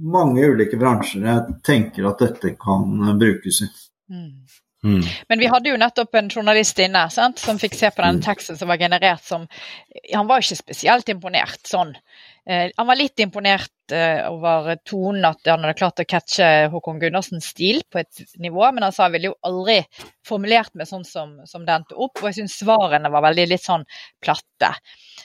mange ulike bransjer jeg tenker at dette kan brukes i. Mm. Mm. Men vi hadde jo nettopp en journalist inne sant, som fikk se på den mm. teksten som var generert som Han var ikke spesielt imponert sånn. Eh, han var litt imponert eh, over tonen, at han hadde klart å catche Håkon Gundersens stil på et nivå, men han sa han ville jo aldri formulert meg sånn som, som det endte opp. Og jeg syns svarene var veldig litt sånn platte.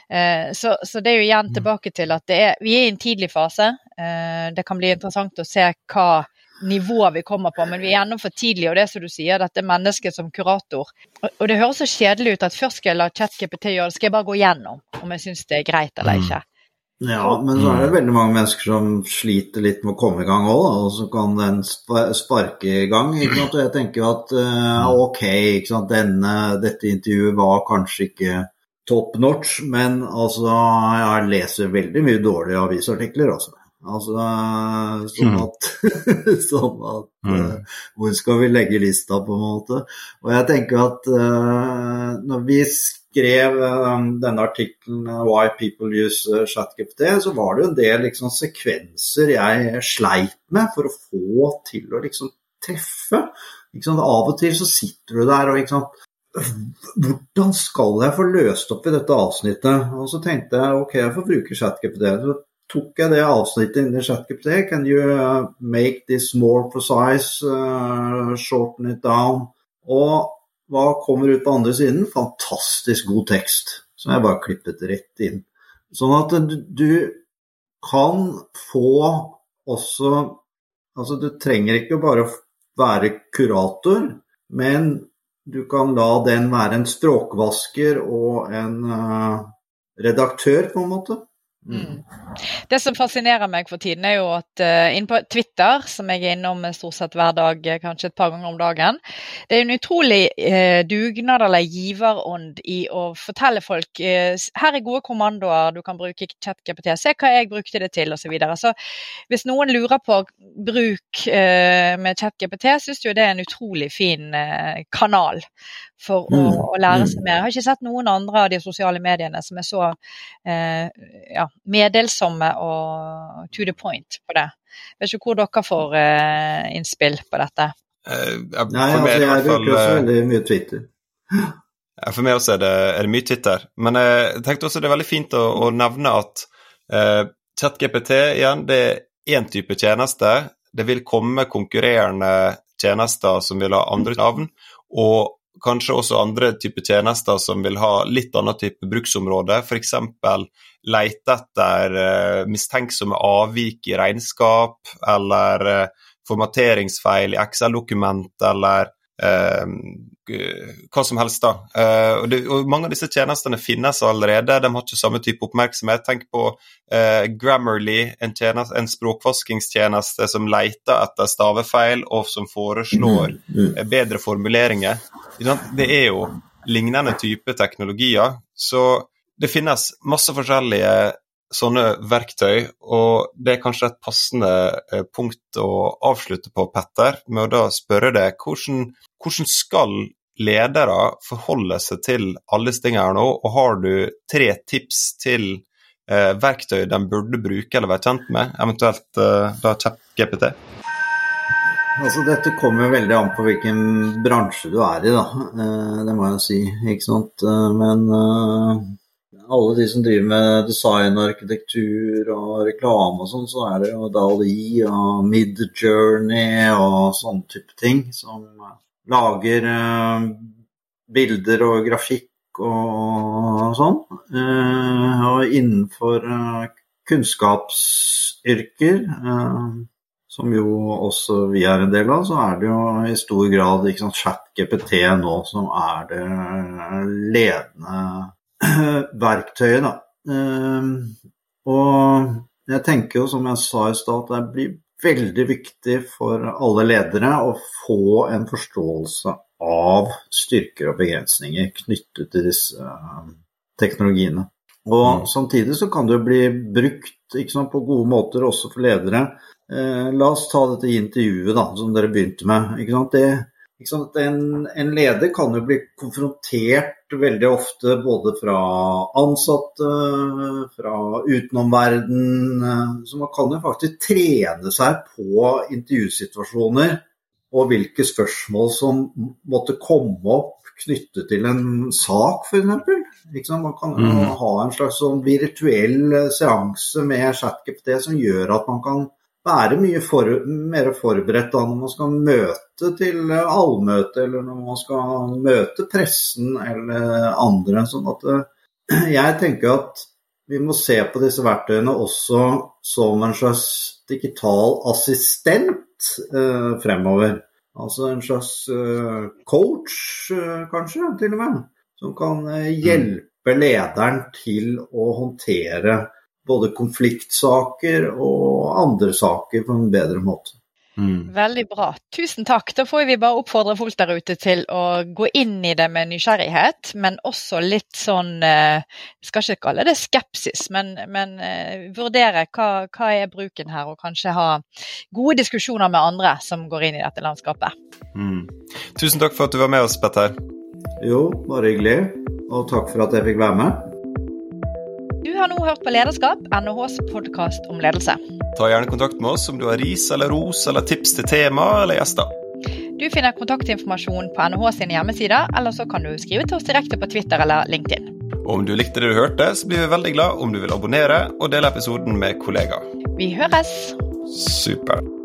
Eh, så, så, det er jo igjen mm. tilbake til at er, vi er i en tidlig fase. det kan bli interessant å se hva nivået vi kommer på, men vi er ennå for tidlig. Og det er som du sier, dette mennesket som kurator. Og, og det høres så kjedelig ut at først skal jeg la ChatGPT gjøre det, skal jeg bare gå gjennom om jeg syns det er greit eller ikke. Ja, men så er det veldig mange mennesker som sliter litt med å komme i gang òg, og så kan den sparke i gang. Ikke sant? Og jeg tenker at uh, ok, ikke sant? Denne, dette intervjuet var kanskje ikke top notch, men altså, jeg leser veldig mye dårlige avisartikler, altså. Altså sånn at, sånn at uh, Hvor skal vi legge lista, på en måte? Og jeg tenker at uh, når vi skrev um, denne artikkelen uh, 'Why People Use uh, ChatGPT', så var det jo en del liksom, sekvenser jeg sleit med for å få til å liksom treffe. Av og til så sitter du der og liksom Hvordan skal jeg få løst opp i dette avsnittet? Og så tenkte jeg ok, jeg får bruke ChatGPT. Så tok jeg det avsnittet inni ChatGPT. Can you make this more precise? Uh, shorten it down? Og hva kommer ut på andre siden? Fantastisk god tekst. Som jeg bare klippet rett inn. Sånn at du, kan få også Altså, du trenger ikke bare være kurator, men du kan la den være en språkvasker og en uh, redaktør, på en måte. Mm. Det som fascinerer meg for tiden, er jo at uh, inne på Twitter, som jeg er innom stort sett hver dag, eh, kanskje et par ganger om dagen, det er en utrolig uh, dugnad eller giverånd i å fortelle folk uh, her er gode kommandoer, du kan bruke ChatGPT, se hva jeg brukte det til, osv. Så, videre. så hvis noen lurer på bruk med ChatGPT, syns jo det er en utrolig fin kanal for å, mm. å, lære seg mm. mer. Jeg har ikke sett noen andre av de sosiale mediene som er så ja, meddelsomme og to the point på det. Jeg Vet ikke hvor dere får uh, innspill på dette. Uh, jeg, Nei, altså, jeg bruker også eh, veldig mye Twitter. Ja, for meg også er det, er det, mye Twitter. Men jeg tenkte også det er veldig fint å, å nevne at uh, ChatGPT igjen, det er én type tjeneste. Det vil komme konkurrerende tjenester som vil ha andre navn. Og kanskje også andre typer tjenester som vil ha litt annen type bruksområde. F.eks. leite etter uh, mistenksomme avvik i regnskap, eller uh, formateringsfeil i Excel-dokument, eller uh, hva som helst. da. Uh, og, det, og, Mange av disse tjenestene finnes allerede, de har ikke samme type oppmerksomhet. Tenk på uh, Grammarly, en, tjeneste, en, språkvaskingstjeneste som leter etter stavefeil, og som foreslår uh, bedre formuleringer. Det er jo lignende type teknologier. Så det finnes masse forskjellige sånne verktøy, og det er kanskje et passende punkt å avslutte på, Petter, med å da spørre deg hvordan hvordan skal ledere forholde seg til alle disse tingene her nå, og har du tre tips til eh, verktøy de burde bruke eller være kjent med, eventuelt eh, da ChatGPT? Altså, dette kommer veldig an på hvilken bransje du er i, da. Eh, det må jeg si, ikke sant. Eh, men uh, alle de som driver med design arkitektur og reklame og sånn, så er det jo Dali og Midjourney og sånne type ting som lager eh, bilder og grafikk og sånn. Eh, og innenfor eh, kunnskapsyrker, som jo også vi er en del av, så er det jo i stor grad sant, ChatGPT nå som er det ledende verktøyet. Da. Og jeg tenker jo, som jeg sa i stad, at det blir veldig viktig for alle ledere å få en forståelse av styrker og begrensninger knyttet til disse uh, teknologiene. Og mm. Samtidig så kan det jo bli brukt sant, på gode måter også for ledere. Eh, la oss ta dette intervjuet da, som dere begynte med. Det, en, en, leder kan jo bli konfrontert veldig ofte både fra ansatte, fra utenomverden. Så man kan jo faktisk trene seg på intervjusituasjoner og hvilke spørsmål som måtte komme opp knyttet til en sak, f.eks. Man kan mm. ha en slags sånn virtuell seanse med ChatGPT som gjør at man kan være mye for, mer forberedt da når man skal møte til allmøte, eller når man skal møte pressen eller andre. sånn at eh, jeg tenker at vi må se på disse verktøyene også som en slags digital assistent eh, fremover. Altså en slags eh, coach, eh, kanskje, til og med. Som kan eh, hjelpe lederen til å håndtere både konfliktsaker og andre saker på en bedre måte. Mm. Veldig bra. Tusen takk. Da får vi bare oppfordre folk der ute til å gå inn i det med nysgjerrighet, men også litt sånn Jeg eh, skal ikke kalle det skepsis, men, men uh, vurdere hva, hva, er bruken her, og kanskje ha gode diskusjoner med andre som går inn i dette landskapet. Mm. Tusen takk for at du var med oss, Petter. Jo, bare hyggelig. Og takk for at jeg fikk være med. Du har nå hørt på Lederskap, NHHs podkast om ledelse. Ta gjerne kontakt med oss om du har ris eller ros eller tips til tema eller gjester. Du finner kontaktinformasjon på NHH sine hjemmesider, eller så kan du skrive til oss direkte på Twitter eller LinkedIn. Og om du likte det du hørte, så blir vi veldig glad om du vil abonnere og dele episoden med kollegaer. Vi høres! Supert.